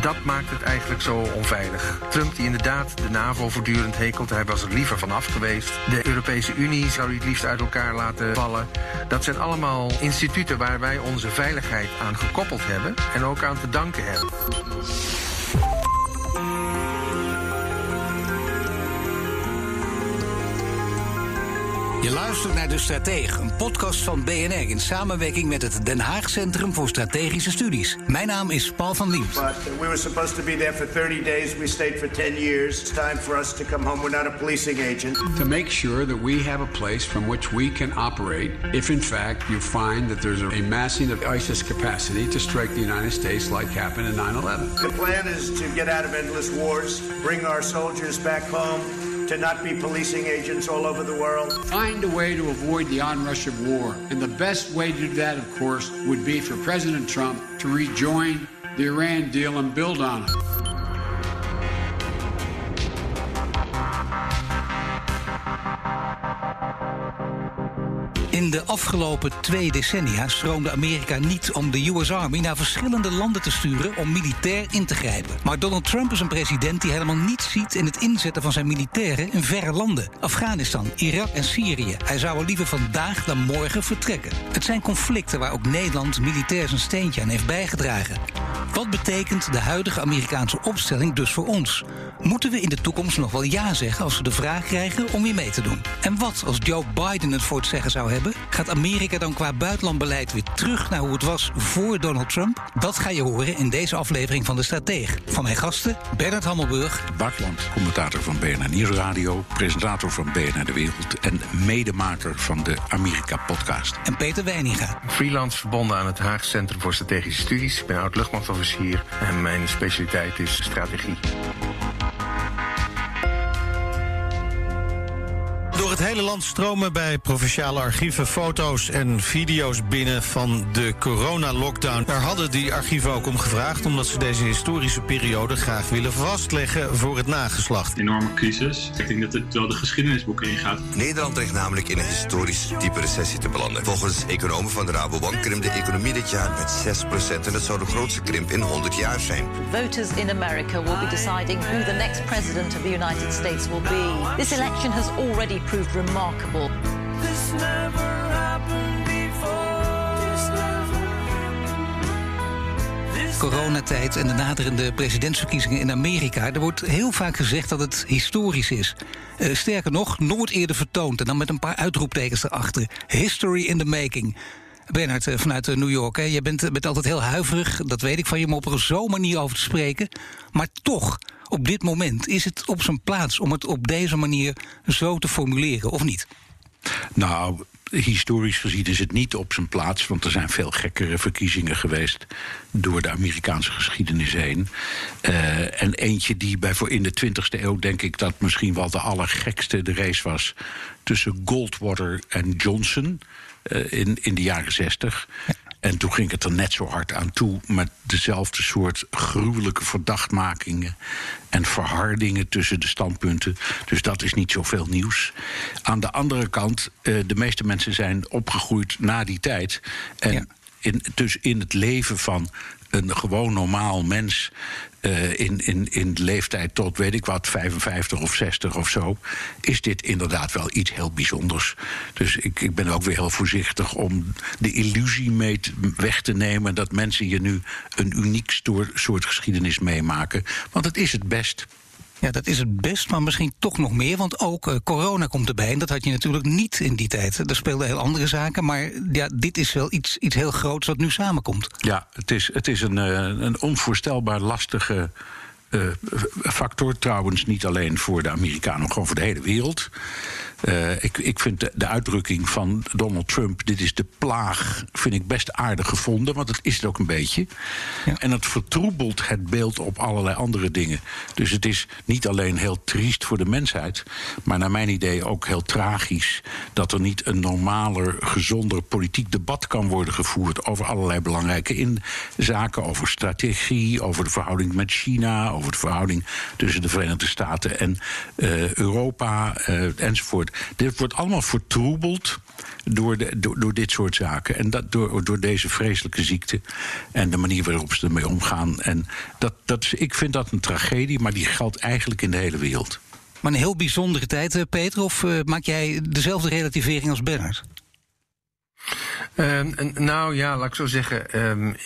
Dat maakt het eigenlijk zo onveilig. Trump die inderdaad de NAVO voortdurend hekelt, hij was er liever vanaf geweest. De Europese Unie zou hij het liefst uit elkaar laten vallen. Dat zijn allemaal instituten waar wij onze veiligheid aan gekoppeld hebben en ook aan te danken hebben. Je luistert naar De Stratege, een podcast van BNR in samenwerking met het Den Haag Centrum voor Strategische Studies. Mijn naam is Paul van Liemt. But we were supposed to be there for 30 days. We stayed for 10 years. It's time for us to come home. We're not a policing agent. to make sure that we have a place from which we can operate if, in fact, you find that there's a, massing of ISIS capacity to strike the United States like happened in 9 11. The plan is to get out of endless wars, bring our soldiers back home, to not be policing agents all over the world. Find a way to avoid the onrush of war. And the best way to do that, of course, would be for President Trump to rejoin the Iran deal and build on it. De afgelopen twee decennia stroomde Amerika niet om de US Army naar verschillende landen te sturen om militair in te grijpen. Maar Donald Trump is een president die helemaal niets ziet in het inzetten van zijn militairen in verre landen. Afghanistan, Irak en Syrië. Hij zou er liever vandaag dan morgen vertrekken. Het zijn conflicten waar ook Nederland militair zijn steentje aan heeft bijgedragen. Wat betekent de huidige Amerikaanse opstelling dus voor ons? Moeten we in de toekomst nog wel ja zeggen als we de vraag krijgen om weer mee te doen? En wat als Joe Biden het voor het zeggen zou hebben? Gaat Amerika dan qua buitenlandbeleid weer terug naar hoe het was voor Donald Trump? Dat ga je horen in deze aflevering van De Strateeg. Van mijn gasten Bernard Hammelburg, Bartland, commentator van BNR Nieuwsradio, presentator van BNR De Wereld en medemaker van de Amerika-podcast. en Peter Weininga. Freelance verbonden aan het Haag Centrum voor Strategische Studies. Ik ben oud-luchtmachtofficier en mijn specialiteit is strategie. Het hele land stromen bij provinciale archieven foto's en video's binnen van de corona-lockdown. Daar hadden die archieven ook om gevraagd, omdat ze deze historische periode graag willen vastleggen voor het nageslacht. enorme crisis. Ik denk dat het wel de geschiedenisboeken ingaat. Nederland dreigt namelijk in een historisch diepe recessie te belanden. Volgens economen van de Rabobank krimpt de economie dit jaar met 6% en dat zou de grootste krimp in 100 jaar zijn. Voters in America will be deciding who the next president of the United States will be. This election has already proved remarkable. Coronatijd en de naderende presidentsverkiezingen in Amerika. Er wordt heel vaak gezegd dat het historisch is. Eh, sterker nog, nooit eerder vertoond. En dan met een paar uitroeptekens erachter. History in the making. Bernhard, eh, vanuit eh, New York, hè. je bent, eh, bent altijd heel huiverig, dat weet ik van je, om op zo'n manier over te spreken. Maar toch, op dit moment is het op zijn plaats om het op deze manier zo te formuleren, of niet? Nou, historisch gezien is het niet op zijn plaats, want er zijn veel gekkere verkiezingen geweest door de Amerikaanse geschiedenis heen. En eentje die bij voor in de 20e eeuw, denk ik, dat misschien wel de allergekste de race was tussen Goldwater en Johnson eh, in, in de jaren 60. En toen ging het er net zo hard aan toe met dezelfde soort gruwelijke verdachtmakingen en verhardingen tussen de standpunten. Dus dat is niet zoveel nieuws. Aan de andere kant, eh, de meeste mensen zijn opgegroeid na die tijd. En Ja. in, dus in het leven van een gewoon normaal mens. Eh, in, in, in leeftijd tot, weet ik wat, 55 of 60 of zo. is dit inderdaad wel iets heel bijzonders. Dus ik, ik ben ook weer heel voorzichtig om de illusie mee weg te nemen. dat mensen hier nu een uniek soort geschiedenis meemaken. Want het is het best. Ja, dat is het best, maar misschien toch nog meer. Want ook eh, corona komt erbij. En dat had je natuurlijk niet in die tijd. Er speelden heel andere zaken. Maar ja, dit is wel iets, iets heel groots wat nu samenkomt. Ja, het is, het is een, eh, een onvoorstelbaar lastige eh, factor. Trouwens, niet alleen voor de Amerikanen, maar gewoon voor de hele wereld. Uh, ik, ik vind de, de, uitdrukking van Donald Trump, dit is de plaag, vind ik best aardig gevonden, want het is het ook een beetje. Ja. En het vertroebelt het beeld op allerlei andere dingen. Dus het is niet alleen heel triest voor de mensheid, maar naar mijn idee ook heel tragisch dat er niet een normaler, gezonder politiek debat kan worden gevoerd over allerlei belangrijke in zaken, over strategie, over de verhouding met China, over de verhouding tussen de Verenigde Staten en uh, Europa uh, enzovoort. Dit wordt allemaal vertroebeld door, de, door, door, dit soort zaken. En dat door, door deze vreselijke ziekte. En de manier waarop ze ermee omgaan. En dat, dat is, ik vind dat een tragedie, maar die geldt eigenlijk in de hele wereld. Maar een heel bijzondere tijd, eh, Peter. Of uh, maak jij dezelfde relativering als Bernard? Um, nou ja, laat ik zo zeggen. Um,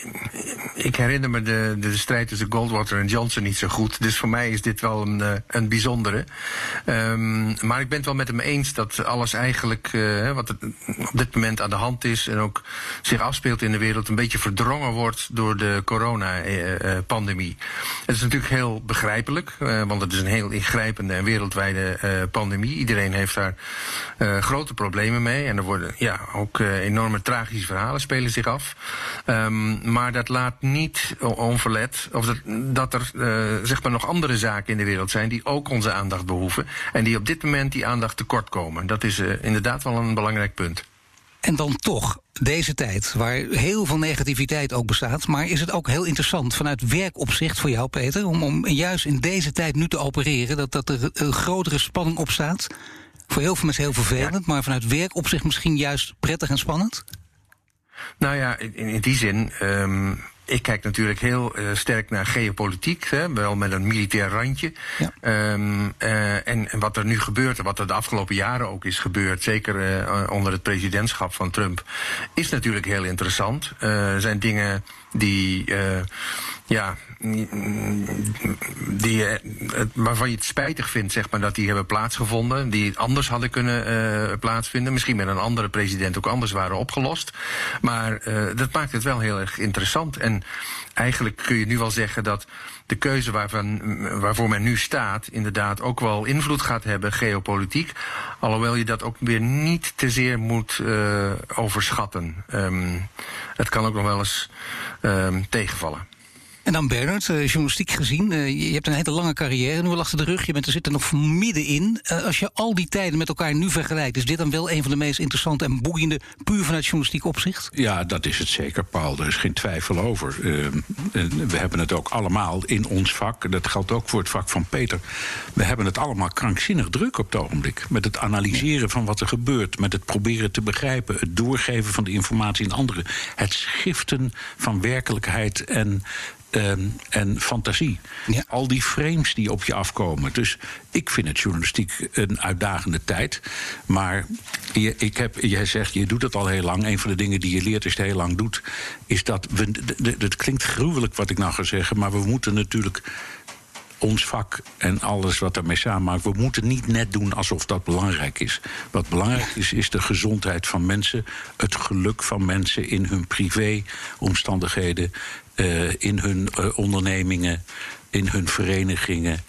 ik herinner me de, de, strijd tussen Goldwater en Johnson niet zo goed. Dus voor mij is dit wel een, uh, een bijzondere. Um, maar ik ben het wel met hem eens dat alles eigenlijk uh, wat er op dit moment aan de hand is en ook zich afspeelt in de wereld een beetje verdrongen wordt door de coronapandemie. Het is natuurlijk heel begrijpelijk, want het is een heel ingrijpende en wereldwijde pandemie. Iedereen heeft daar grote problemen mee en er worden ja ook enorme tragische verhalen spelen zich af. Um, maar dat laat niet onverlet of dat, dat er uh, zeg maar nog andere zaken in de wereld zijn die ook onze aandacht behoeven. En die op dit moment die aandacht tekort komen. Dat is uh, inderdaad wel een belangrijk punt. En dan toch, deze tijd, waar heel veel negativiteit ook bestaat. Maar is het ook heel interessant vanuit werkopzicht voor jou, Peter, om, om juist in deze tijd nu te opereren, dat, dat er een grotere spanning opstaat? Voor heel veel mensen heel vervelend, maar vanuit werkopzicht misschien juist prettig en spannend? Nou ja, in, in die zin. Um, ik kijk natuurlijk heel uh, sterk naar geopolitiek, hè, wel met een militair randje. Ja. Um, uh, en, en, wat er nu gebeurt, en wat er de afgelopen jaren ook is gebeurd, zeker uh, onder het presidentschap van Trump, is natuurlijk heel interessant. Er zijn dingen die ja, die, waarvan je het spijtig vindt, zeg maar, dat die hebben plaatsgevonden. Die anders hadden kunnen uh, plaatsvinden. Misschien met een andere president ook anders waren opgelost. Maar uh, dat maakt het wel heel erg interessant. En eigenlijk kun je nu wel zeggen dat de keuze waarvan, waarvoor men nu staat, inderdaad ook wel invloed gaat hebben, geopolitiek. Alhoewel je dat ook weer niet te zeer moet overschatten. Um, het kan ook nog wel eens um, tegenvallen. En dan Bernard, uh, journalistiek gezien. Uh, je hebt een hele lange carrière nu al achter de rug. Je bent er zit er nog middenin. Uh, als je al die tijden met elkaar nu vergelijkt, is dit dan wel een van de meest interessante en boeiende, puur vanuit journalistiek opzicht? Ja, dat is het zeker, Paul. Er is geen twijfel over. we hebben het ook allemaal in ons vak. Dat geldt ook voor het vak van Peter. We hebben het allemaal krankzinnig druk op het ogenblik. Met het analyseren van wat er gebeurt. Met het proberen te begrijpen. Het doorgeven van de informatie aan anderen. Het schiften van werkelijkheid en um, en fantasie. Ja. Al die frames die op je afkomen. Dus ik vind het journalistiek een uitdagende tijd. Maar je, ik heb, jij zegt, je doet het al heel lang. Een van de dingen die je leert als je het heel lang doet... is dat... We, het klinkt gruwelijk wat ik nou ga zeggen... maar we moeten natuurlijk ons vak en alles wat ermee samenmaakt. We moeten niet net doen alsof dat belangrijk is. Wat belangrijk is, is de gezondheid van mensen, het geluk van mensen in hun privéomstandigheden, in hun uh, ondernemingen, in hun verenigingen.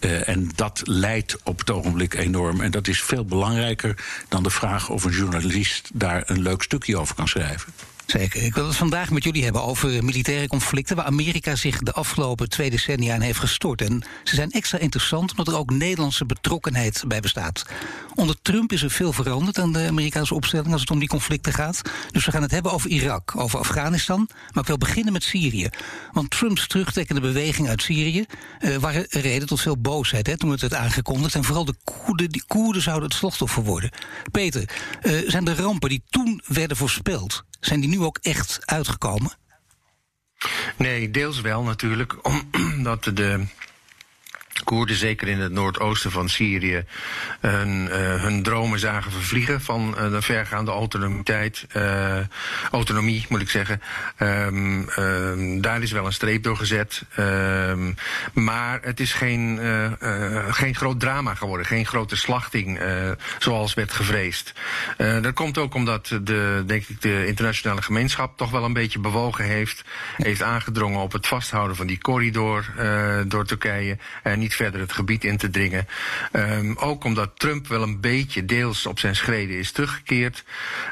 Uh, en dat leidt op het ogenblik enorm. En dat is veel belangrijker dan de vraag of een journalist daar een leuk stukje over kan schrijven. Zeker. Ik wil het vandaag met jullie hebben over militaire conflicten... waar Amerika zich de afgelopen twee decennia in heeft gestort. En ze zijn extra interessant omdat er ook Nederlandse betrokkenheid bij bestaat. Onder Trump is er veel veranderd aan de Amerikaanse opstelling... als het om die conflicten gaat. Dus we gaan het hebben over Irak, over Afghanistan... maar ik wil beginnen met Syrië. Want Trumps terugtrekkende beweging uit Syrië... Uh, waren reden tot veel boosheid hè, toen het werd aangekondigd. En vooral de Koerden, die Koerden zouden het slachtoffer worden. Peter, uh, zijn de rampen die toen werden voorspeld... Zijn die nu ook echt uitgekomen? Nee, deels wel natuurlijk. Omdat de Koerden, zeker in het noordoosten van Syrië, hun, uh, hun dromen zagen vervliegen van uh, de vergaande autonomiteit, uh, autonomie moet ik zeggen. Um, um, daar is wel een streep door gezet. Um, maar het is geen, geen groot drama geworden, geen grote slachting zoals werd gevreesd. dat komt ook omdat de, denk ik, de internationale gemeenschap toch wel een beetje bewogen heeft, heeft aangedrongen op het vasthouden van die corridor door Turkije. En niet verder het gebied in te dringen. Um, ook omdat Trump wel een beetje deels op zijn schreden is teruggekeerd.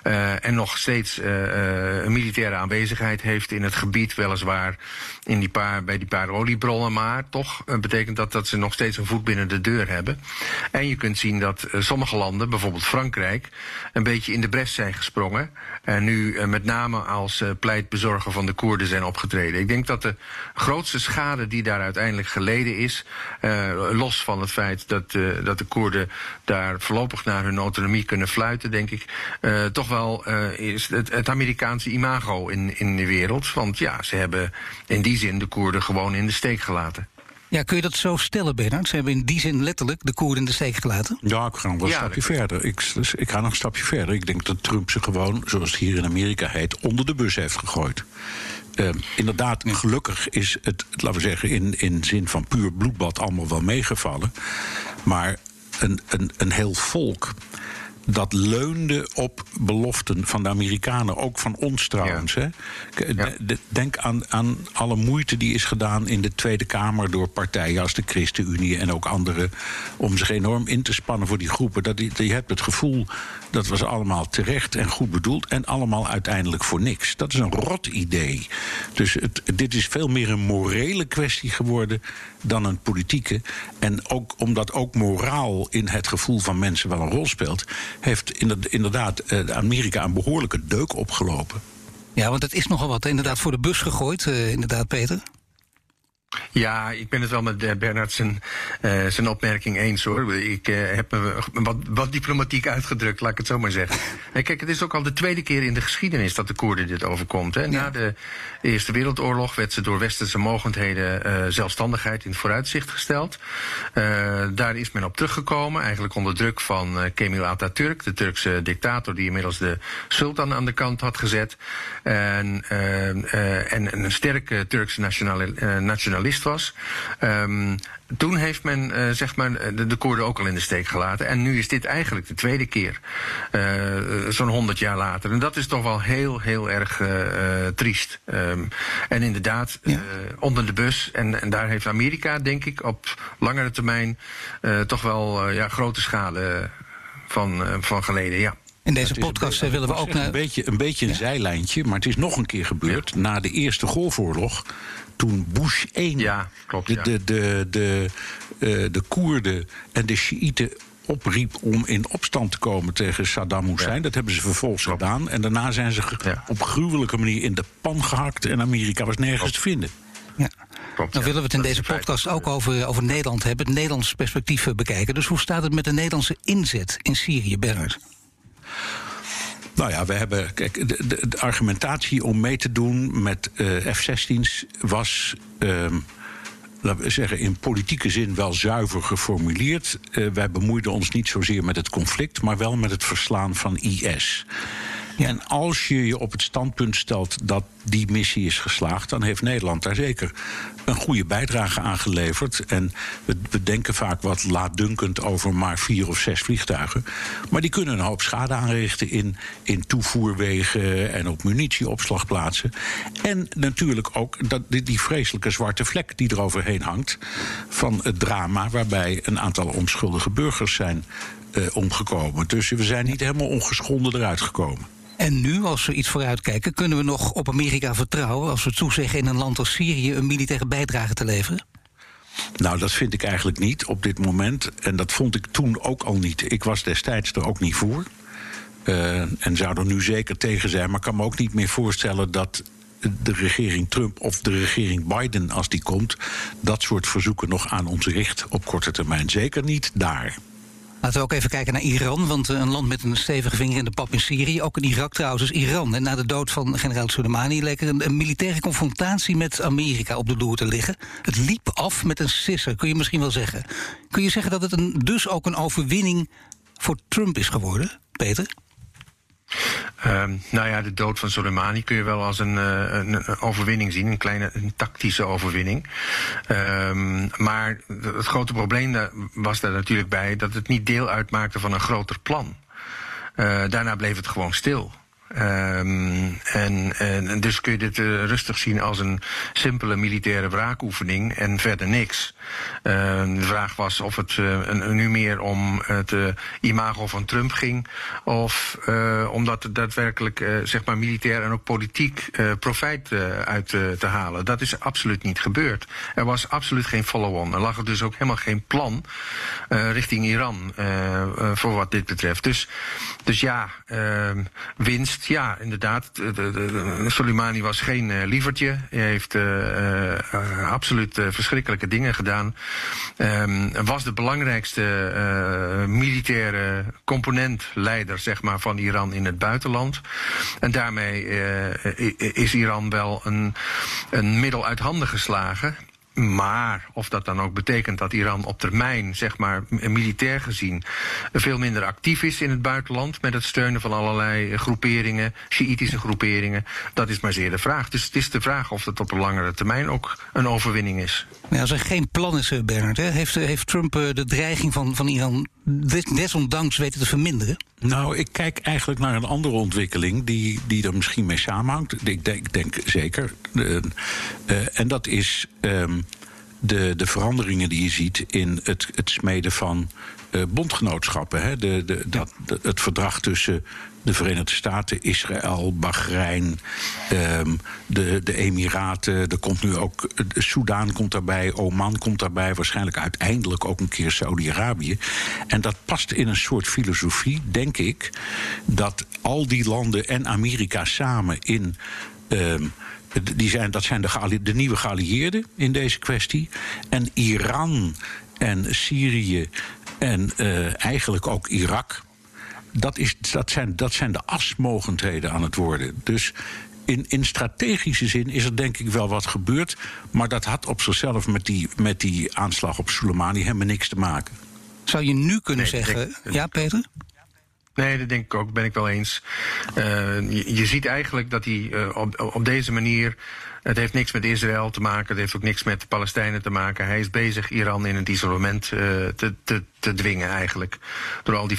Uh, en nog steeds uh, een militaire aanwezigheid heeft in het gebied, weliswaar in die paar, bij die paar oliebronnen. Maar toch betekent dat dat ze nog steeds een voet binnen de deur hebben. En je kunt zien dat sommige landen, bijvoorbeeld Frankrijk, een beetje in de bres zijn gesprongen. En nu met name als pleitbezorger van de Koerden zijn opgetreden. Ik denk dat de grootste schade die daar uiteindelijk geleden is, los van het feit dat, uh, dat de Koerden daar voorlopig naar hun autonomie kunnen fluiten, denk ik, uh, toch wel is het, het, Amerikaanse imago in, in de wereld. Want ja, ze hebben in die zin de Koerden gewoon in de steek gelaten. Ja, kun je dat zo stellen, Bernard? Ze hebben in die zin letterlijk de Koerden in de steek gelaten? Ja, ik ga nog een stapje verder. Ik, ik, ga nog een stapje verder. Ik denk dat Trump ze gewoon, zoals het hier in Amerika heet, onder de bus heeft gegooid. Uh, inderdaad, gelukkig is het, laten we zeggen, in, in zin van puur bloedbad allemaal wel meegevallen. Maar een, een, een heel volk dat leunde op beloften van de Amerikanen, ook van ons trouwens. Hè? Denk aan, aan alle moeite die is gedaan in de Tweede Kamer door partijen als de ChristenUnie en ook anderen, om zich enorm in te spannen voor die groepen. Dat, je hebt het gevoel dat was allemaal terecht en goed bedoeld en allemaal uiteindelijk voor niks. Dat is een rot idee. Dus het, dit is veel meer een morele kwestie geworden dan een politieke. En ook omdat ook moraal in het gevoel van mensen wel een rol speelt, heeft inderdaad eh, Amerika een behoorlijke deuk opgelopen. Ja, want het is nogal wat inderdaad voor de bus gegooid, uh, inderdaad, Peter. Ja, ik ben het wel met Bernard zijn, uh, zijn opmerking eens hoor. Ik uh, heb me wat, wat, diplomatiek uitgedrukt, laat ik het zo maar zeggen. En kijk, het is ook al de tweede keer in de geschiedenis dat de Koerden dit overkomt. Hè. Na de Eerste Wereldoorlog werd ze door westerse mogendheden uh, zelfstandigheid in het vooruitzicht gesteld. daar is men op teruggekomen, eigenlijk onder druk van Kemal Atatürk, de Turkse dictator die inmiddels de sultan aan de kant had gezet. En, en een sterke Turkse nationale, nationale journalist was. Um, toen heeft men uh, zeg maar de, de, Koerden ook al in de steek gelaten. En nu is dit eigenlijk de tweede keer. Uh, Zo'n honderd jaar later. En dat is toch wel heel, heel erg uh, triest. Um, en inderdaad, ja. onder de bus. En, en, daar heeft Amerika, denk ik, op langere termijn toch wel ja, grote schade van, van geleden. Ja. In deze podcast willen we ook... Een beetje een, beetje een ja. zijlijntje, maar het is nog een keer gebeurd. Ja. Na de Eerste Golfoorlog toen Bush 1 ja, klopt, de, de, de, de, uh, de Koerden en de Shiiten opriep om in opstand te komen tegen Saddam Hussein. Ja. Dat hebben ze vervolgens klopt. gedaan. En daarna zijn ze ja. op gruwelijke manier in de pan gehakt. En Amerika was nergens klopt. te vinden. Ja. Klopt, Dan willen we het in deze podcast ook over, over Nederland hebben. Het Nederlandse perspectief bekijken. Dus hoe staat het met de Nederlandse inzet in Syrië, Bernard? Nou ja, we hebben. Kijk, de, de, argumentatie om mee te doen met uh, F-16's was. Um, laten we zeggen, in politieke zin wel zuiver geformuleerd. Uh, wij bemoeiden ons niet zozeer met het conflict, maar wel met het verslaan van IS. En als je je op het standpunt stelt dat die missie is geslaagd, dan heeft Nederland daar zeker een goede bijdrage aan geleverd. En we, denken vaak wat laatdunkend over maar vier of zes vliegtuigen. Maar die kunnen een hoop schade aanrichten in, in toevoerwegen en op munitieopslagplaatsen. En natuurlijk ook dat, die, die vreselijke zwarte vlek die er overheen hangt van het drama waarbij een aantal onschuldige burgers zijn uh, omgekomen. Dus we zijn niet helemaal ongeschonden eruit gekomen. En nu, als we iets vooruitkijken, kunnen we nog op Amerika vertrouwen als we toezeggen in een land als Syrië een militaire bijdrage te leveren? Nou, dat vind ik eigenlijk niet op dit moment. En dat vond ik toen ook al niet. Ik was destijds er ook niet voor. Uh, en zou er nu zeker tegen zijn. Maar ik kan me ook niet meer voorstellen dat de regering Trump of de regering Biden, als die komt, dat soort verzoeken nog aan ons richt op korte termijn. Zeker niet daar. Laten we ook even kijken naar Iran, want een land met een stevige vinger in de pap in Syrië, ook in Irak trouwens, is Iran. En na de dood van generaal Soleimani leek er een, een, militaire confrontatie met Amerika op de loer te liggen. Het liep af met een sisser, kun je misschien wel zeggen. Kun je zeggen dat het een, dus ook een overwinning voor Trump is geworden, Peter? Um, nou ja, de dood van Soleimani kun je wel als een, uh, een, overwinning zien, een kleine een tactische overwinning. Um, maar het grote probleem was daar natuurlijk bij dat het niet deel uitmaakte van een groter plan. Uh, daarna bleef het gewoon stil. Ehm, en, en, dus kun je dit rustig zien als een simpele militaire wraakoefening en verder niks. Ehm, de vraag was of het een, nu meer om het imago van Trump ging, of omdat het daadwerkelijk zeg maar militair en ook politiek profijt uit te halen. Dat is absoluut niet gebeurd. Er was absoluut geen follow-on. Er lag dus ook helemaal geen plan richting Iran voor wat dit betreft. Dus, dus ja, ehm, ja, inderdaad. De, Soleimani was geen uh, lievertje. Hij heeft uh, uh, absoluut verschrikkelijke dingen gedaan. Um, was de belangrijkste militaire componentleider, zeg maar, van Iran in het buitenland. En daarmee is Iran wel een, een middel uit handen geslagen. Maar of dat dan ook betekent dat Iran op termijn, zeg maar militair gezien, veel minder actief is in het buitenland met het steunen van allerlei groeperingen, Sjiitische groeperingen, dat is maar zeer de vraag. Dus het is de vraag of dat op een langere termijn ook een overwinning is. Ja, als er geen plan is, eh, Bernard, hè, heeft, eh, heeft Trump eh, de dreiging van, van Iran desondanks weten te verminderen? Nou, ik kijk eigenlijk naar een andere ontwikkeling die, die er misschien mee samenhangt. Ik denk, denk zeker. En dat is um, de, de veranderingen die je ziet in het, het smeden van bondgenootschappen. Hè? De, de, dat, het verdrag tussen de Verenigde Staten, Israël, Bahrein, um, de, de Emiraten. Er komt nu ook. Soudaan komt daarbij, Oman komt daarbij. Waarschijnlijk uiteindelijk ook een keer Saudi-Arabië. En dat past in een soort filosofie, denk ik. Dat al die landen en Amerika samen in. Um, die zijn, dat zijn de, de nieuwe geallieerden in deze kwestie. En Iran en Syrië en uh, eigenlijk ook Irak dat, is, dat, zijn, dat zijn de asmogendheden aan het worden. Dus in, in strategische zin is er denk ik wel wat gebeurd. Maar dat had op zichzelf met die, met die aanslag op Soleimani helemaal niks te maken. Zou je nu kunnen zeggen. Ja, Peter? Nee, dat denk ik ook, ben ik wel eens. Uh, je, je, ziet eigenlijk dat hij uh, op, op deze manier het heeft niks met Israël te maken, het heeft ook niks met de Palestijnen te maken. Hij is bezig Iran in het isolement uh, te, te, te dwingen eigenlijk. Door al die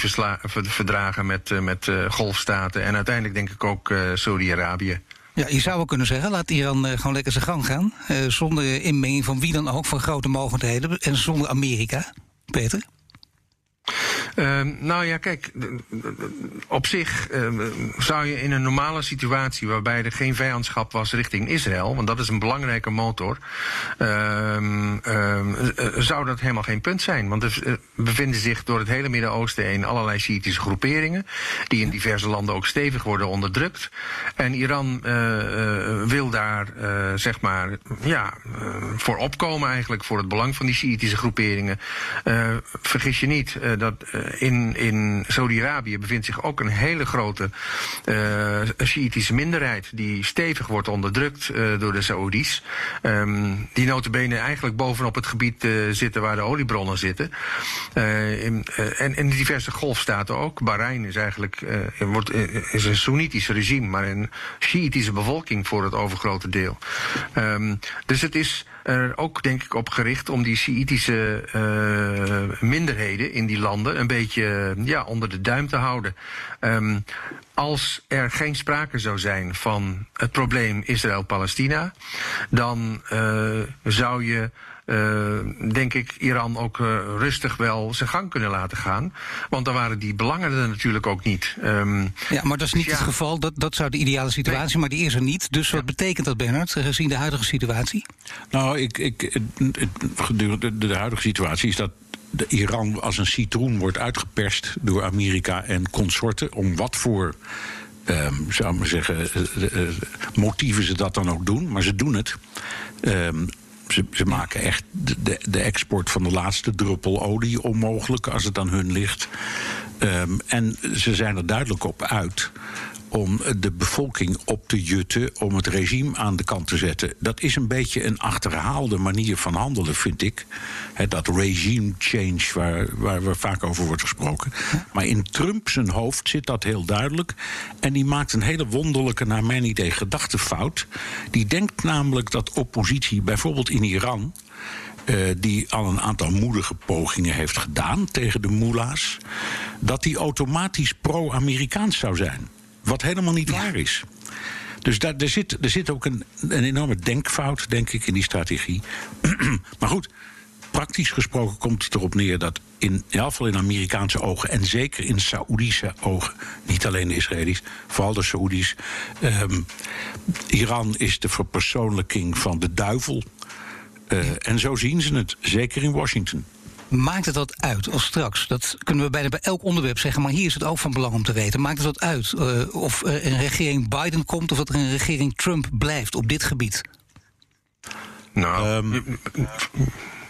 verdragen met, uh, met uh, golfstaten en uiteindelijk denk ik ook Saudi-Arabië. Ja, je zou wel kunnen zeggen, laat Iran gewoon lekker zijn gang gaan. zonder inmenging van wie dan ook, van grote mogelijkheden. En zonder Amerika. Peter? Uh, nou ja, kijk, op zich uh, zou je in een normale situatie waarbij er geen vijandschap was richting Israël, want dat is een belangrijke motor, uh, zou dat helemaal geen punt zijn. Want er eh, bevinden zich door het hele Midden-Oosten heen allerlei Shiïtische groeperingen, die in diverse landen ook stevig worden onderdrukt. En Iran uh, wil daar, zeg maar, ja, voor opkomen eigenlijk, voor het belang van die Shiïtische groeperingen. vergis je niet dat eh, in, in Saudi-Arabië bevindt zich ook een hele grote uh, Shiïtische minderheid die stevig wordt onderdrukt door de Saoedi's. Um, die notabene eigenlijk bovenop het gebied zitten waar de oliebronnen zitten. In, en in diverse golfstaten ook. Bahrein is eigenlijk wordt, is een Soenitisch regime, maar een Shiïtische bevolking voor het overgrote deel. Um, dus het is er ook denk ik op gericht om die Sjiitische uh, minderheden in die landen een beetje ja, onder de duim te houden. Um, als er geen sprake zou zijn van het probleem Israël-Palestina, dan uh, zou je uh, denk ik, Iran ook uh, rustig wel zijn gang kunnen laten gaan. Want dan waren die belangen er natuurlijk ook niet. Um, ja, maar dat is niet ja. het geval. Dat, dat zou de ideale situatie, nee. maar die is er niet. Dus wat ja. betekent dat, Bernard, gezien de huidige situatie? Nou, ik, ik, gedurende de, de huidige situatie is dat de Iran als een citroen wordt uitgeperst door Amerika en consorten. Om wat voor, um, zou ik maar zeggen, uh, uh, motieven ze dat dan ook doen. Maar ze doen het. Um, ze, maken echt de, de, export van de laatste druppel olie onmogelijk als het aan hun ligt. Um, en ze zijn er duidelijk op uit om de bevolking op te jutten, om het regime aan de kant te zetten. Dat is een beetje een achterhaalde manier van handelen, vind ik. Dat regime change waar, waar, vaak over wordt gesproken. Maar in Trump zijn hoofd zit dat heel duidelijk. En die maakt een hele wonderlijke, naar mijn idee, gedachtefout. Die denkt namelijk dat oppositie, bijvoorbeeld in Iran. Uh, die al een aantal moedige pogingen heeft gedaan tegen de moela's, dat die automatisch pro-Amerikaans zou zijn. Wat helemaal niet waar is. Dus daar, er, zit, er zit ook een, een enorme denkfout, denk ik, in die strategie. maar goed, praktisch gesproken komt het erop neer dat in, in geval in Amerikaanse ogen en zeker in Saoedische ogen, niet alleen de Israëli's, vooral de Saoedi's, ehm, Iran is de verpersoonlijking van de duivel. Uh, en zo zien ze het, zeker in Washington. Maakt het wat uit als straks? Dat kunnen we bijna bij elk onderwerp zeggen, maar hier is het ook van belang om te weten. Maakt het wat uit uh, of er een regering Biden komt of dat er een regering Trump blijft op dit gebied? Nou, um,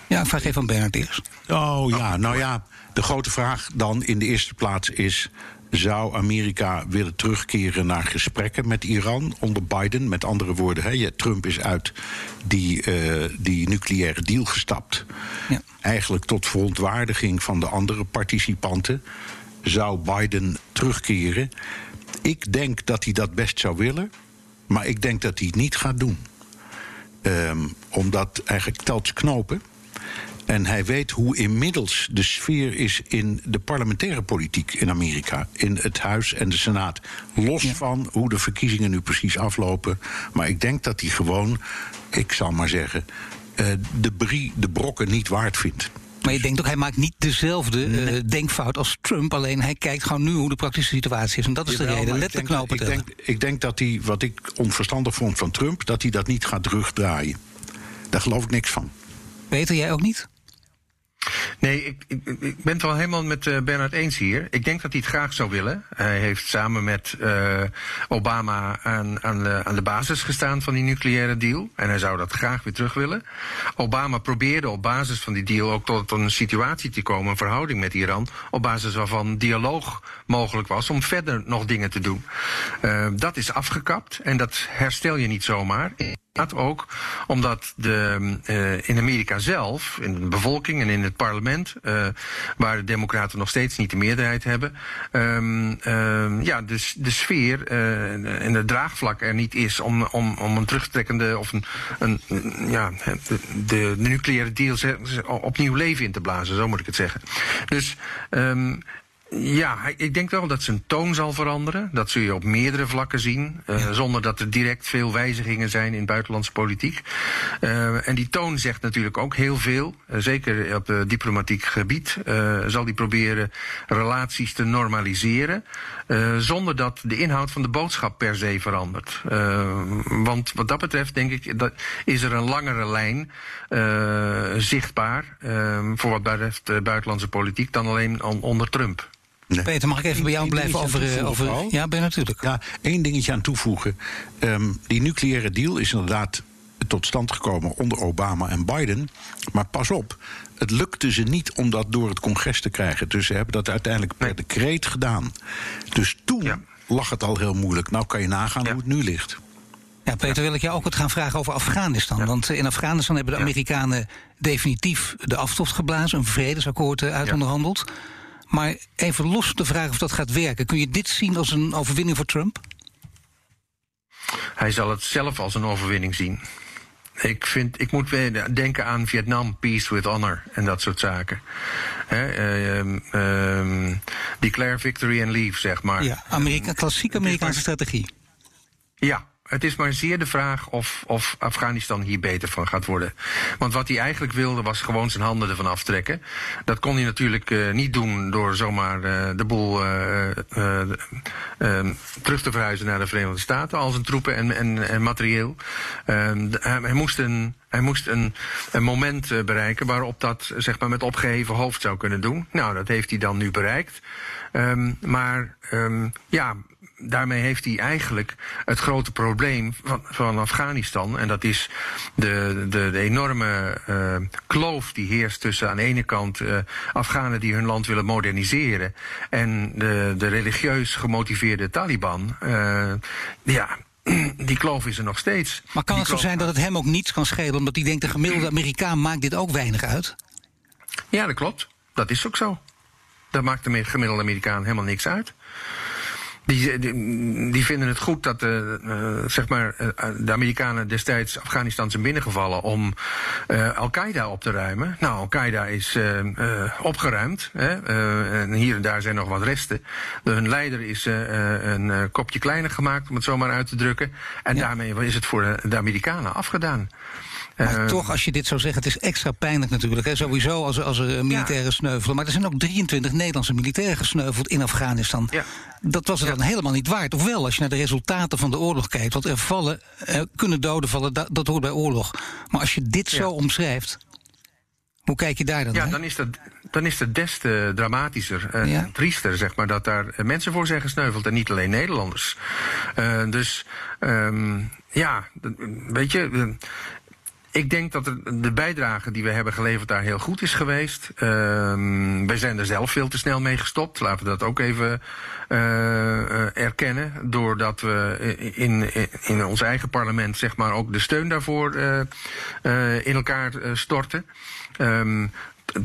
ja, vraag even aan Bernard eerst. Oh ja, nou ja, de grote vraag dan in de eerste plaats is... zou Amerika willen terugkeren naar gesprekken met Iran onder Biden? Met andere woorden, hè, Trump is uit die, uh, die nucleaire deal gestapt. Ja. Eigenlijk tot verontwaardiging van de andere participanten. Zou Biden terugkeren? Ik denk dat hij dat best zou willen, maar ik denk dat hij het niet gaat doen. Um, omdat eigenlijk telt knopen. En hij weet hoe inmiddels de sfeer is in de parlementaire politiek in Amerika. In het Huis en de Senaat. Los van hoe de verkiezingen nu precies aflopen. Maar ik denk dat hij gewoon, ik zal maar zeggen, uh, de, brie, de brokken niet waard vindt. Maar je denkt ook, hij maakt niet dezelfde uh, denkfout als Trump. Alleen hij kijkt gewoon nu hoe de praktische situatie is. En dat is Jawel, de reden. Let de knopen ik denk, ik denk dat hij, wat ik onverstandig vond van Trump... dat hij dat niet gaat terugdraaien. Daar geloof ik niks van. Peter, jij ook niet? Nee, ik, ik, ik, ben het wel helemaal met uh, Bernard eens hier. Ik denk dat hij het graag zou willen. Hij heeft samen met uh, Obama aan, aan, de, aan de basis gestaan van die nucleaire deal. En hij zou dat graag weer terug willen. Obama probeerde op basis van die deal ook tot een situatie te komen, een verhouding met Iran, op basis waarvan dialoog mogelijk was om verder nog dingen te doen. Uh, dat is afgekapt en dat herstel je niet zomaar. Dat ook omdat de, uh, in Amerika zelf, in de bevolking en in het parlement, uh, waar de Democraten nog steeds niet de meerderheid hebben, um, um, ja, de, de sfeer uh, en het draagvlak er niet is om, om, om een terugtrekkende of een, een ja, de, nucleaire deal opnieuw leven in te blazen, zo moet ik het zeggen. Dus um, ja, ik denk wel dat zijn toon zal veranderen. Dat zul je op meerdere vlakken zien. Uh, ja. Zonder dat er direct veel wijzigingen zijn in buitenlandse politiek. Uh, en die toon zegt natuurlijk ook heel veel. Uh, zeker op het diplomatiek gebied zal hij proberen relaties te normaliseren. zonder dat de inhoud van de boodschap per se verandert. want wat dat betreft denk ik, dat is er een langere lijn zichtbaar. voor wat betreft buitenlandse politiek dan alleen onder Trump. Nee. Peter, mag ik even bij jou blijven over, eh, over... Ja, ben natuurlijk. Ja, één dingetje aan toevoegen. Um, die nucleaire deal is inderdaad tot stand gekomen onder Obama en Biden. Maar pas op, het lukte ze niet om dat door het congres te krijgen. Dus ze hebben dat uiteindelijk per decreet gedaan. Dus toen ja. lag het al heel moeilijk. Nou kan je nagaan ja. hoe het nu ligt. Ja, Peter, wil ik jou ook wat gaan vragen over Afghanistan. Ja. Want in Afghanistan hebben de Amerikanen definitief de aftocht geblazen, een vredesakkoord uitonderhandeld. Maar even los de vraag of dat gaat werken. Kun je dit zien als een overwinning voor Trump? Hij zal het zelf als een overwinning zien. Ik, vind, ik moet weer denken aan Vietnam, peace with honor en dat soort zaken. He, uh, uh, declare victory and leave, zeg maar. Ja, Amerika, klassieke Amerikaanse strategie. Ja, het is maar zeer de vraag of, of Afghanistan hier beter van gaat worden. Want wat hij eigenlijk wilde was gewoon zijn handen ervan aftrekken. Dat kon hij natuurlijk uh, niet doen door zomaar uh, de boel uh, terug te verhuizen naar de Verenigde Staten. Al zijn troepen en, en, materieel. Ehm, hij, moest een, hij moest een, een moment bereiken waarop dat zeg maar, met opgeheven hoofd zou kunnen doen. Nou, dat heeft hij dan nu bereikt. Um, maar um, ja, daarmee heeft hij eigenlijk het grote probleem van, van Afghanistan. En dat is de, de, de enorme uh, kloof die heerst tussen aan de ene kant uh, Afghanen die hun land willen moderniseren. En de, de religieus gemotiveerde Taliban. Uh, ja, die kloof is er nog steeds. Maar kan die het zo zijn dat het hem ook niets kan schelen, omdat hij denkt de gemiddelde Amerikaan maakt dit ook weinig uit? Ja, dat klopt. Dat is ook zo. Dat maakt de gemiddelde Amerikaan helemaal niks uit. Die, die, die, vinden het goed dat de, uh, zeg maar, uh, de Amerikanen destijds Afghanistan zijn binnengevallen om uh, Al-Qaeda op te ruimen. Nou, Al-Qaeda is opgeruimd. Hè? en hier en daar zijn nog wat resten. hun leider is een kopje kleiner gemaakt, om het zo maar uit te drukken. En ja. daarmee is het voor de Amerikanen afgedaan. Maar uh, toch, als je dit zou zeggen, het is extra pijnlijk natuurlijk. Hè? Sowieso als, als er militairen ja. sneuvelen. Maar er zijn ook 23 Nederlandse militairen gesneuveld in Afghanistan. Ja. Dat was het ja. dan helemaal niet waard. Ofwel, als je naar de resultaten van de oorlog kijkt. Want er vallen, er kunnen doden vallen, dat, dat hoort bij oorlog. Maar als je dit zo omschrijft. Hoe kijk je daar dan Ja, naar? dan is, dat, dan is het des te dramatischer en ja. triester, zeg maar, dat daar mensen voor zijn gesneuveld en niet alleen Nederlanders. Uh, dus, um, ja, weet je, ik denk dat de bijdrage die we hebben geleverd daar heel goed is geweest. Uh, wij zijn er zelf veel te snel mee gestopt. Laten we dat ook even uh, erkennen. Doordat we in, in, ons eigen parlement zeg maar, ook de steun daarvoor uh, in elkaar storten. Um,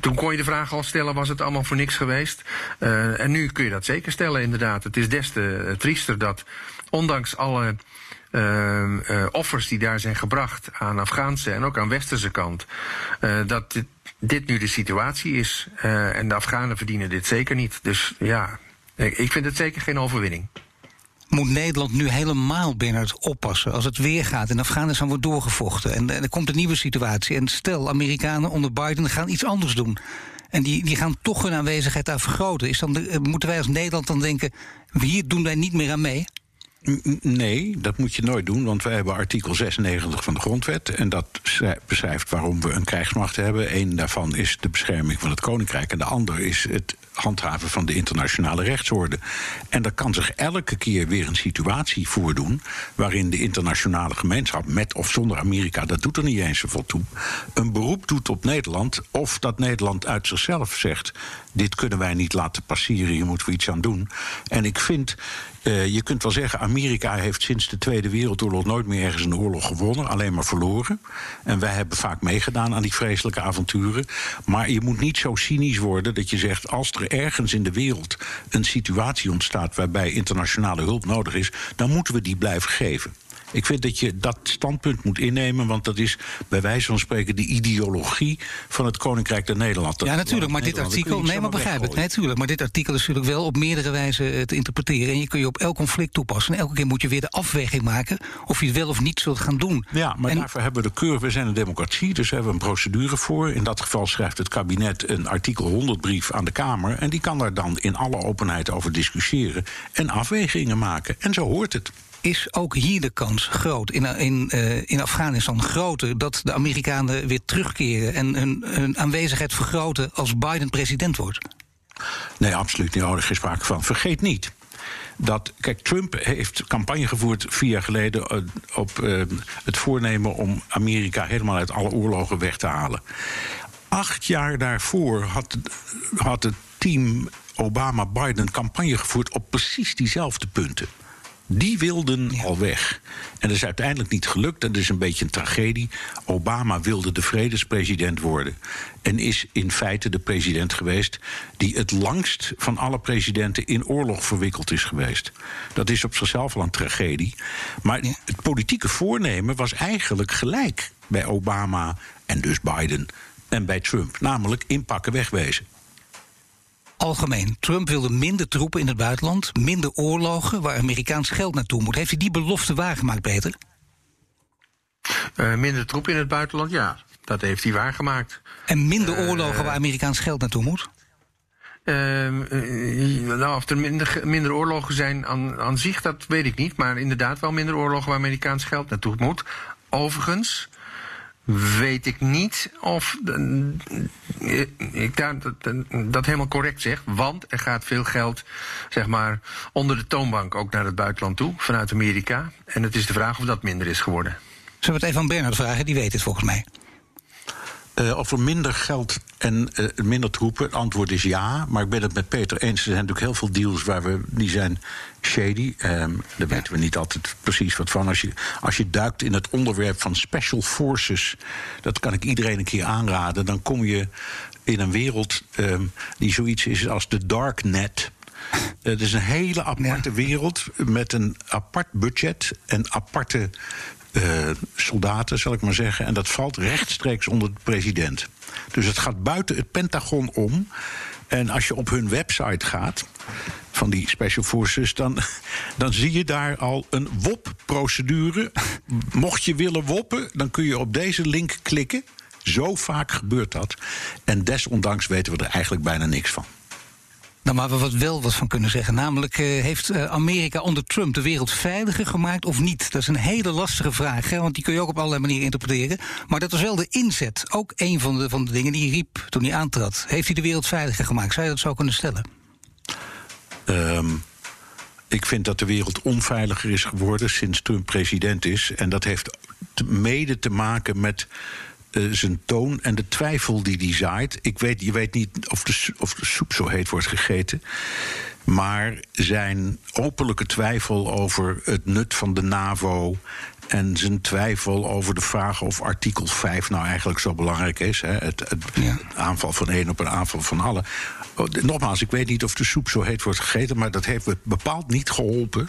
toen kon je de vraag al stellen, was het allemaal voor niks geweest? En nu kun je dat zeker stellen, inderdaad. Het is des te triester dat, ondanks alle offers die daar zijn gebracht aan Afghaanse en ook aan Westerse kant, uh, dat dit, dit, nu de situatie is. en de Afghanen verdienen dit zeker niet. Dus ja, ik vind het zeker geen overwinning. Moet Nederland nu helemaal, Bernard, oppassen als het weer gaat en Afghanistan wordt doorgevochten en, er komt een nieuwe situatie en stel Amerikanen onder Biden gaan iets anders doen. En die, die gaan toch hun aanwezigheid daar vergroten. Is dan moeten wij als Nederland dan denken, hier doen wij niet meer aan mee? Nee, dat moet je nooit doen, want wij hebben artikel 96 van de grondwet. En dat beschrijft waarom we een krijgsmacht hebben. Eén daarvan is de bescherming van het koninkrijk. En de ander is het handhaven van de internationale rechtsorde. En er kan zich elke keer weer een situatie voordoen. waarin de internationale gemeenschap, met of zonder Amerika, dat doet er niet eens zoveel toe. een beroep doet op Nederland. of dat Nederland uit zichzelf zegt. dit kunnen wij niet laten passeren, hier moeten we iets aan doen. En ik vind. Uh, je kunt wel zeggen, Amerika heeft sinds de Tweede Wereldoorlog nooit meer ergens een oorlog gewonnen, alleen maar verloren. En wij hebben vaak meegedaan aan die vreselijke avonturen. Maar je moet niet zo cynisch worden dat je zegt, als er ergens in de wereld een situatie ontstaat waarbij internationale hulp nodig is, dan moeten we die blijven geven. Ik vind dat je dat standpunt moet innemen, want dat is bij wijze van spreken de ideologie van het Koninkrijk der Nederland. Ja, natuurlijk, maar dit artikel, nee, maar begrijp het, natuurlijk, maar dit artikel is natuurlijk wel op meerdere wijzen te interpreteren en je kun je op elk conflict toepassen. En elke keer moet je weer de afweging maken of je het wel of niet zult gaan doen. Ja, maar en, daarvoor hebben we de keur, we zijn een democratie, dus hebben we een procedure voor. In dat geval schrijft het kabinet een artikel 100 brief aan de Kamer en die kan daar dan in alle openheid over discussiëren en afwegingen maken. En zo hoort het is ook hier de kans groot, in, in, uh, in Afghanistan groter, dat de Amerikanen weer terugkeren en hun, hun aanwezigheid vergroten als Biden president wordt? Nee, absoluut niet. Er is sprake van. Vergeet niet dat. Kijk, Trump heeft campagne gevoerd vier jaar geleden uh, op het voornemen om Amerika helemaal uit alle oorlogen weg te halen. Acht jaar daarvoor had, had het team Obama-Biden campagne gevoerd op precies diezelfde punten. Die wilden ja. al weg. En dat is uiteindelijk niet gelukt. Dat is een beetje een tragedie. Obama wilde de vredespresident worden. En is in feite de president geweest die het langst van alle presidenten in oorlog verwikkeld is geweest. Dat is op zichzelf al een tragedie. Maar ja. het politieke voornemen was eigenlijk gelijk bij Obama en dus Biden en bij Trump. Namelijk inpakken, wegwezen algemeen. Trump wilde minder troepen in het buitenland, minder oorlogen waar Amerikaans geld naartoe moet. Heeft hij die belofte waargemaakt, Peter? Uh, minder troepen in het buitenland, ja. Dat heeft hij waargemaakt. En minder oorlogen uh, waar Amerikaans geld naartoe moet? Uh, nou, of er minder, minder oorlogen zijn aan, aan zich, dat weet ik niet. Maar inderdaad wel minder oorlogen waar Amerikaans geld naartoe moet. Overigens, weet ik niet of ik daar dat, dat, helemaal correct zeg. Want er gaat veel geld, zeg maar, onder de toonbank ook naar het buitenland toe, vanuit Amerika. En het is de vraag of dat minder is geworden. Zullen we het even aan Bernard vragen? Die weet het volgens mij. Uh, of er minder geld en uh, minder troepen? Het antwoord is ja. Maar ik ben het met Peter eens. Er zijn natuurlijk heel veel deals waar we, die zijn shady. Um, daar weten we niet altijd precies wat van. Als je, als je duikt in het onderwerp van special forces, dat kan ik iedereen een keer aanraden. Dan kom je in een wereld um, die zoiets is als de darknet. Het is een hele aparte wereld met een apart budget en aparte uh, soldaten, zal ik maar zeggen. En dat valt rechtstreeks onder de president. Dus het gaat buiten het Pentagon om. En als je op hun website gaat van die Special Forces, dan, dan zie je daar al een WOP-procedure. Mocht je willen woppen, dan kun je op deze link klikken. Zo vaak gebeurt dat. En desondanks weten we er eigenlijk bijna niks van. Nou, maar we wat wel wat van kunnen zeggen. Namelijk, uh, heeft uh, Amerika onder Trump de wereld veiliger gemaakt of niet? Dat is een hele lastige vraag, hè, want die kun je ook op allerlei manieren interpreteren. Maar dat was wel de inzet. Ook een van de, van de dingen die hij riep toen hij aantrad. Heeft hij de wereld veiliger gemaakt? Zou je dat zo kunnen stellen? Um, ik vind dat de wereld onveiliger is geworden sinds Trump president is. En dat heeft mede te maken met uh, zijn toon en de twijfel die hij zaait. Ik weet, je weet niet of de, of de soep zo heet wordt gegeten. Maar zijn openlijke twijfel over het nut van de NAVO. En zijn twijfel over de vraag of artikel 5 nou eigenlijk zo belangrijk is. Hè, het, het, ja. aanval van één op een aanval van alle. Oh, nogmaals, ik weet niet of de soep zo heet wordt gegeten, maar dat heeft bepaald niet geholpen.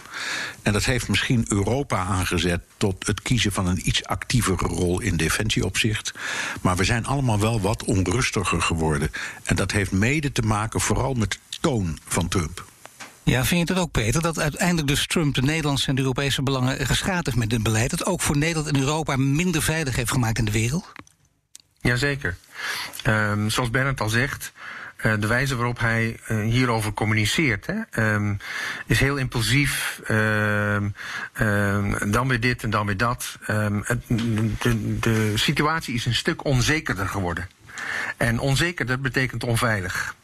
En dat heeft misschien Europa aangezet tot het kiezen van een iets actievere rol in defensieopzicht. Maar we zijn allemaal wel wat onrustiger geworden. En dat heeft mede te maken vooral met de toon van Trump. Ja, vind je het ook, Peter, dat uiteindelijk dus Trump de Nederlandse en Europese belangen geschaad heeft met dit beleid? Dat ook voor Nederland en Europa minder veilig heeft gemaakt in de wereld? Jazeker. Um, zoals Bernard al zegt, uh, de wijze waarop hij uh, hierover communiceert hè, um, is heel impulsief. Um, dan weer dit en dan weer dat. Het, de, de situatie is een stuk onzekerder geworden. En onzekerder betekent onveilig.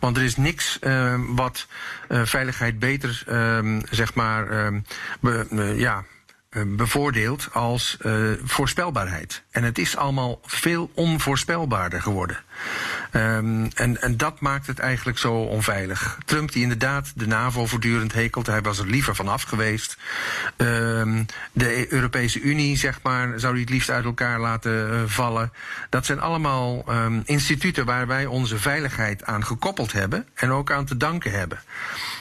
Want er is niks uh, wat uh, veiligheid beter, uh, zeg maar, be, ja, bevoordeelt als voorspelbaarheid. En het is allemaal veel onvoorspelbaarder geworden. Um, en, en dat maakt het eigenlijk zo onveilig. Trump die inderdaad de NAVO voortdurend hekelt, hij was er liever vanaf geweest. Um, de Europese Unie, zeg maar, zou hij het liefst uit elkaar laten uh, vallen. Dat zijn allemaal um, instituten waar wij onze veiligheid aan gekoppeld hebben en ook aan te danken hebben.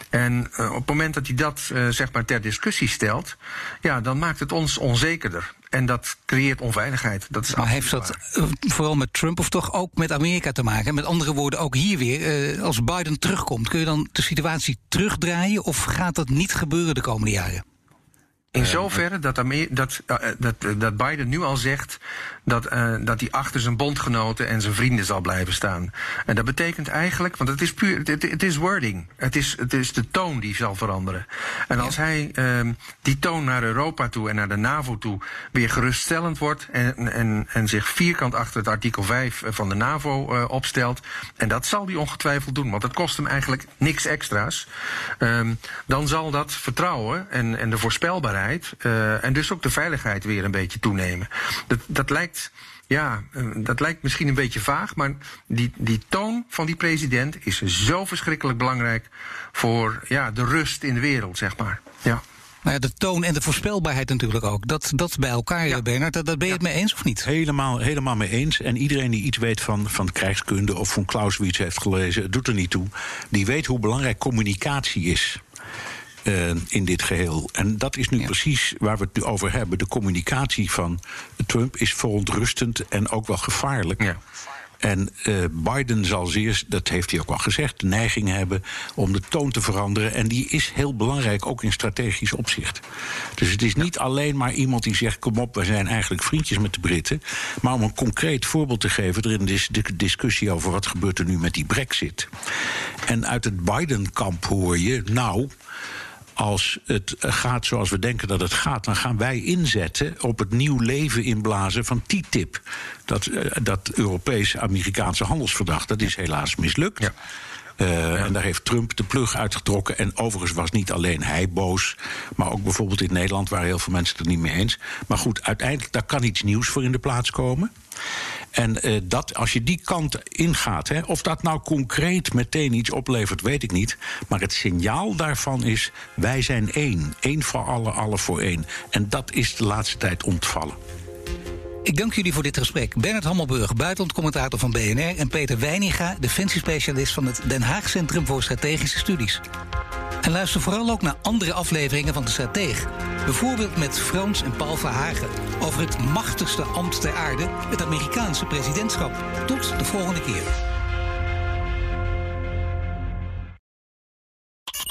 En uh, op het moment dat hij dat uh, zeg maar ter discussie stelt, ja, dan maakt het ons onzekerder. En dat creëert onveiligheid. Dat is maar heeft dat uh, vooral met Trump of toch ook met Amerika te maken? Met andere woorden, ook hier weer, als Biden terugkomt, kun je dan de situatie terugdraaien of gaat dat niet gebeuren de komende jaren? In zoverre dat, dat, uh, dat, dat Biden nu al zegt dat, uh, dat hij achter zijn bondgenoten en zijn vrienden zal blijven staan. En dat betekent eigenlijk, want het is puur, het, het is wording. Het is, het is de toon die zal veranderen. En als hij uh, die toon naar Europa toe en naar de NAVO toe weer geruststellend wordt en, en, en zich vierkant achter het artikel 5 van de NAVO uh, opstelt, en dat zal hij ongetwijfeld doen, want het kost hem eigenlijk niks extra's, um, dan zal dat vertrouwen en, en de voorspelbaarheid uh, en dus ook de veiligheid weer een beetje toenemen. Dat, dat lijkt ja, eh, dat lijkt misschien een beetje vaag, maar die, die toon van die president is zo verschrikkelijk belangrijk voor ja, de rust in de wereld, zeg maar. Ja. Nou ja, de toon en de voorspelbaarheid natuurlijk ook. Dat, dat bij elkaar, ja. Bernard, dat, dat ben je het mee eens of niet? Helemaal, helemaal mee eens. En iedereen die iets weet van, van krijgskunde of van Clausewitz heeft gelezen, het doet er niet toe. Die weet hoe belangrijk communicatie is. Uh, in dit geheel. En dat is nu ja. precies waar we het nu over hebben. De communicatie van Trump is verontrustend en ook wel gevaarlijk. Ja. En uh, Biden zal zeer, dat heeft hij ook al gezegd, de neiging hebben om de toon te veranderen. En die is heel belangrijk, ook in strategisch opzicht. Dus het is niet alleen maar iemand die zegt: kom op, we zijn eigenlijk vriendjes met de Britten. Maar om een concreet voorbeeld te geven, er is de discussie over wat gebeurt er nu met die Brexit. En uit het Biden-kamp hoor je, nou als het gaat zoals we denken dat het gaat, dan gaan wij inzetten op het nieuw leven inblazen van TTIP. Dat, uh, dat Europees-Amerikaanse handelsverdrag. Dat is helaas mislukt. Ja. Uh, ja. En daar heeft Trump de plug uitgetrokken. En overigens was niet alleen hij boos, maar ook bijvoorbeeld in Nederland waren heel veel mensen het er niet mee eens. Maar goed, uiteindelijk daar kan iets nieuws voor in de plaats komen. En uh, dat, als je die kant ingaat, hè, of dat nou concreet meteen iets oplevert, weet ik niet. Maar het signaal daarvan is: wij zijn één. Eén voor alle, alle voor één. En dat is de laatste tijd ontvallen. Ik dank jullie voor dit gesprek. Bernard Hammelburg, buitenlandcommentator van BNR... en Peter Weininga, defensiespecialist van het Den Haag Centrum voor Strategische Studies. En luister vooral ook naar andere afleveringen van De Strateeg. Bijvoorbeeld met Frans en Paul Verhagen... over het machtigste ambt ter aarde, het Amerikaanse presidentschap. Tot de volgende keer.